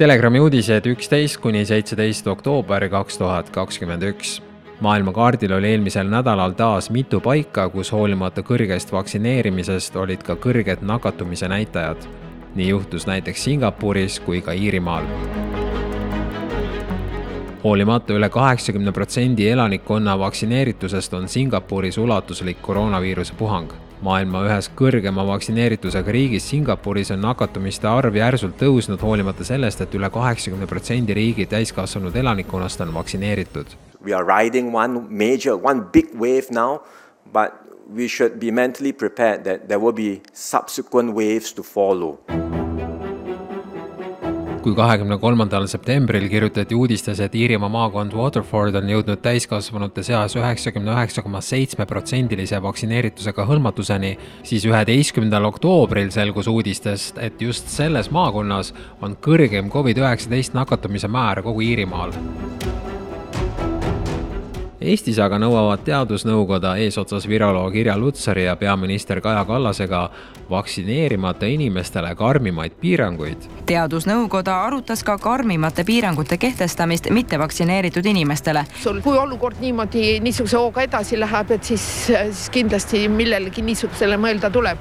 Telegrami uudised üksteist kuni seitseteist oktoober kaks tuhat kakskümmend üks maailmakaardil oli eelmisel nädalal taas mitu paika, kus hoolimata kõrgest vaktsineerimisest olid ka kõrged nakatumise näitajad. nii juhtus näiteks Singapuris kui ka Iirimaal. hoolimata üle kaheksakümne protsendi elanikkonna vaktsineeritusest on Singapuris ulatuslik koroonaviiruse puhang maailma ühes kõrgema vaktsineeritusega riigis Singapuris on nakatumiste arv järsult tõusnud, hoolimata sellest et, et üle kaheksakümne protsendi riigi täiskasvanud elanikkonnast on vaktsineeritud. We are riding one major, one big wave now, but we should be mentally prepared that there will be subsequent waves to follow kui kahekümne kolmandal septembril kirjutati uudistes, et Iirimaa maakond Waterford on jõudnud täiskasvanute seas üheksakümne üheksa koma seitsme protsendilise vaktsineeritusega hõlmatuseni, siis üheteistkümnendal oktoobril selgus uudistest, et just selles maakonnas on kõrgem Covid-19 nakatumise määr kogu Iirimaal Eestis aga nõuavad Teadusnõukoda eesotsas viroloog Irja Lutsari ja peaminister Kaja Kallasega vaktsineerimata inimestele karmimaid piiranguid. teadusnõukoda arutas ka karmimate piirangute kehtestamist mittevaktsineeritud inimestele. sul, kui olukord niimoodi niisuguse hooga edasi läheb, et siis, siis kindlasti millelegi niisugusele mõelda tuleb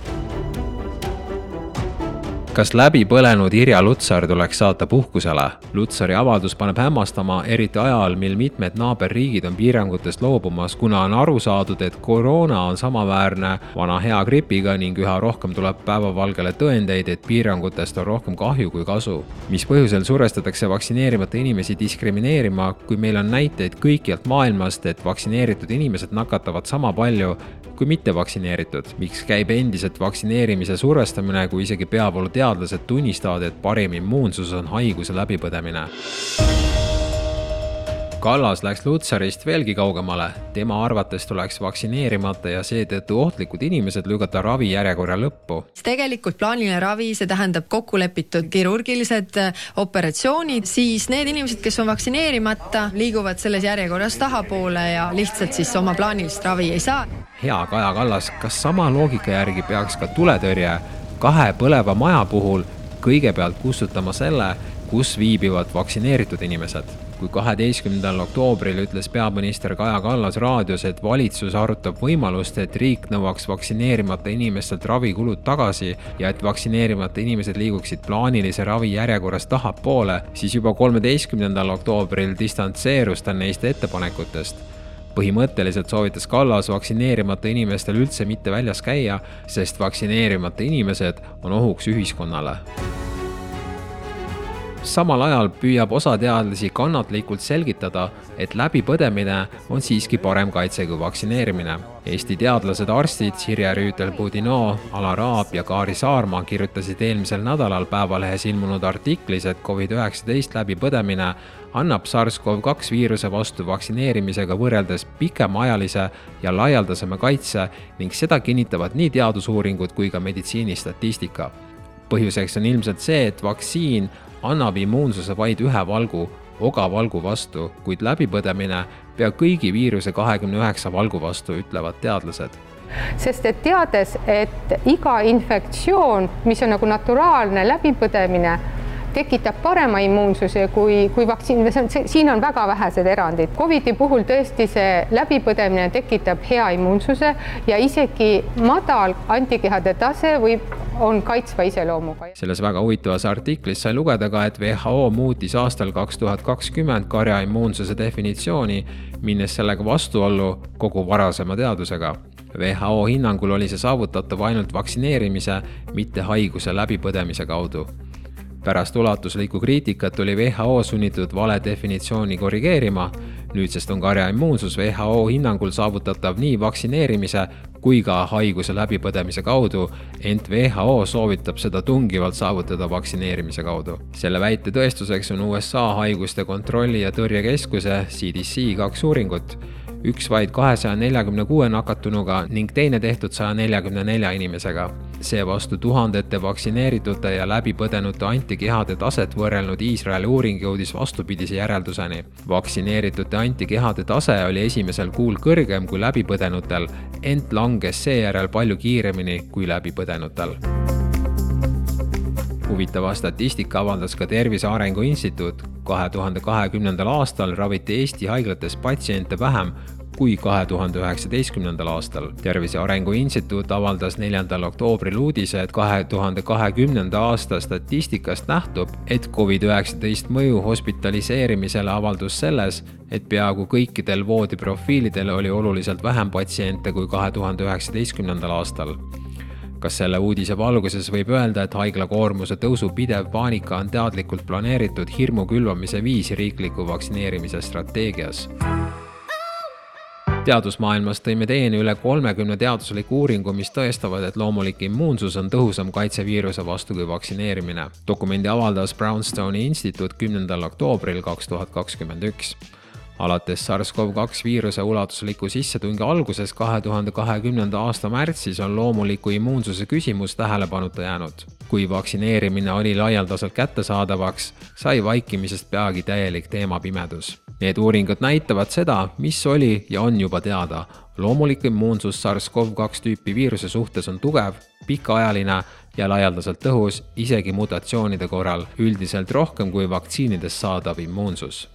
kas läbi põlenud Irja Lutsar tuleks saata puhkusele? Lutsari avaldus paneb hämmastama, eriti ajal, mil mitmed naaberriigid on piirangutest loobumas, kuna on aru saadud, et koroona on samaväärne vana hea gripiga ning üha rohkem tuleb päevavalgele tõendeid, et piirangutest on rohkem kahju kui kasu. mis põhjusel survestatakse vaktsineerimata inimesi diskrimineerima, kui meil on näiteid kõikjalt maailmast, et vaktsineeritud inimesed nakatavad sama palju kui mittevaktsineeritud. miks käib endiselt vaktsineerimise survestamine, kui isegi peavooluteadlased tunnistavad, et parim immuunsus on haiguse läbipõdemine? Kallas läks Lutsarist veelgi kaugemale. tema arvates tuleks vaktsineerimata ja seetõttu ohtlikud inimesed lükata ravijärjekorra lõppu. tegelikult plaaniline ravi, see tähendab kokkulepitud kirurgilised äh, operatsioonid, siis need inimesed, kes on vaktsineerimata, liiguvad selles järjekorras tahapoole ja lihtsalt siis oma plaanilist ravi ei saa. hea Kaja Kallas, kas sama loogika järgi peaks ka tuletõrje kahe põleva maja puhul kõigepealt kustutama selle, kus viibivad vaktsineeritud inimesed. Kui kaheteistkümnendal oktoobril ütles peaminister Kaja Kallas raadios, et valitsus arutab võimalust, et riik nõuaks vaktsineerimata inimestelt ravikulud tagasi ja et vaktsineerimata inimesed liiguksid plaanilise ravi järjekorras tahapoole, siis juba kolmeteistkümnendal oktoobril distantseerus ta neist ettepanekutest põhimõtteliselt soovitas Kallas vaktsineerimata inimestel üldse mitte väljas käia, sest vaktsineerimata inimesed on ohuks ühiskonnale samal ajal püüab osa teadlasi kannatlikult selgitada, et läbipõdemine on siiski parem kaitse kui vaktsineerimine. Eesti teadlased, arstid Sirje Rüütel-Budinoo, Alar Aab ja Kaari Saarma kirjutasid eelmisel nädalal Päevalehes ilmunud artiklis, et Covid-19 läbipõdemine annab SARS-CoV-2 viiruse vastu vaktsineerimisega võrreldes pikemaajalise ja laialdasema kaitse ning seda kinnitavad nii teadusuuringud kui ka meditsiinistatistika põhjuseks on ilmselt see, et vaktsiin annab immuunsuse vaid ühe valgu, ogavalgu vastu, kuid läbipõdemine pea kõigi viiruse kahekümne üheksa valgu vastu, ütlevad teadlased sest et teades, et iga infektsioon, mis on nagu naturaalne läbipõdemine, tekitab parema immuunsuse kui, kui vaktsiin, siin on väga vähesed erandid. Covidi puhul tõesti see läbipõdemine tekitab hea immuunsuse ja isegi madal antikehade tase võib, on kaitsva iseloomuga. selles väga huvitavas artiklis sai lugeda ka, et WHO muutis aastal kaks tuhat kakskümmend karja immuunsuse definitsiooni, minnes sellega vastuollu kogu varasema teadusega WHO hinnangul oli see saavutatav ainult vaktsineerimise, mitte haiguse läbipõdemise kaudu pärast ulatuslikku kriitikat oli WHO sunnitud vale definitsiooni korrigeerima. nüüdsest on karja immuunsus WHO hinnangul saavutatav nii vaktsineerimise kui ka haiguse läbipõdemise kaudu, ent WHO soovitab seda tungivalt saavutada vaktsineerimise kaudu. selle väite tõestuseks on USA haiguste kontrolli ja tõrje keskuse CDC kaks uuringut üks vaid kahesaja neljakümne kuue nakatunuga ning teine tehtud saja neljakümne nelja inimesega. Seevastu tuhandete vaktsineeritute ja läbipõdenute antikehade taset võrrelnud Iisraeli uuring jõudis vastupidise järelduseni. vaktsineeritute antikehade tase oli esimesel kuul kõrgem kui läbipõdenutel, ent langes seejärel palju kiiremini kui läbipõdenutel huvitava statistika avaldas ka Tervise Arengu Instituut. kahe tuhande kahekümnendal aastal raviti Eesti haiglates patsiente vähem kui kahe tuhande üheksateistkümnendal aastal. tervise Arengu Instituut avaldas neljandal oktoobril uudise, et kahe tuhande kahekümnenda aasta statistikast nähtub, et Covid-19 mõju hospitaliseerimisele avaldus selles, et peaaegu kõikidel voodiprofiilidel oli oluliselt vähem patsiente kui kahe tuhande üheksateistkümnendal aastal kas selle uudise valguses võib öelda, et haigla koormuse tõusu pidev paanika on teadlikult planeeritud hirmu külvamise viis riikliku vaktsineerimise strateegias? Teadusmaailmas tõime teieni üle kolmekümne teadusliku uuringu, mis tõestavad, et loomulik immuunsus on tõhusam kaitse viiruse vastu kui vaktsineerimine. dokumendi avaldas Brownstone'i instituut kümnendal oktoobril kaks tuhat kakskümmend üks alates SARS-CoV-2 viiruse ulatusliku sissetungi alguses kahe tuhande kahekümnenda aasta märtsis on loomuliku immuunsuse küsimus tähelepanuta jäänud. kui vaktsineerimine oli laialdaselt kättesaadavaks, sai vaikimisest peagi täielik teemapimedus. Need uuringud näitavad seda, mis oli ja on juba teada. loomulik immuunsus SARS-CoV-2 tüüpi viiruse suhtes on tugev, pikaajaline ja laialdaselt tõhus, isegi mutatsioonide korral, üldiselt rohkem kui vaktsiinidest saadav immuunsus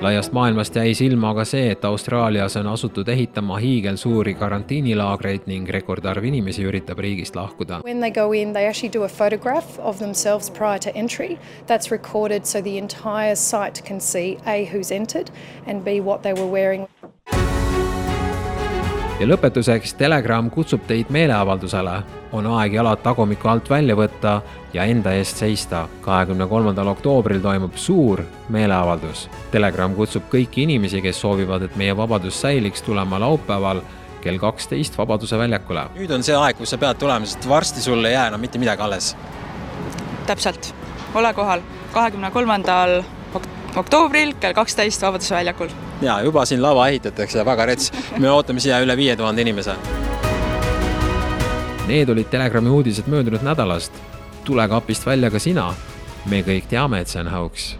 laiast maailmast jäi silma aga see, et Austraalias on asutud ehitama hiigelsuuri karantiinilaagreid ning rekordarv inimesi üritab riigist lahkuda. When they go in, they actually do a photograph of themselves prior to entry. That's recorded so the entire site can see A, who's entered and B, what they were wearing ja lõpetuseks Telegram kutsub teid meeleavaldusele. on aeg jalad tagumiku alt välja võtta ja enda eest seista. kahekümne kolmandal oktoobril toimub suur meeleavaldus. Telegram kutsub kõiki inimesi, kes soovivad, et meie vabadus säiliks, tulema laupäeval kell kaksteist Vabaduse väljakule. nüüd on see aeg, kus sa pead tulema, sest varsti sul ei jää enam mitte midagi alles. täpselt, ole kohal kahekümne kolmandal oktoobril kell kaksteist Vabaduse väljakul. ja juba siin lava ehitatakse, väga rets. me ootame siia üle viie tuhande inimese. Need olid Telegrami uudised möödunud nädalast. tule kapist välja ka sina. me kõik teame, et see on hauks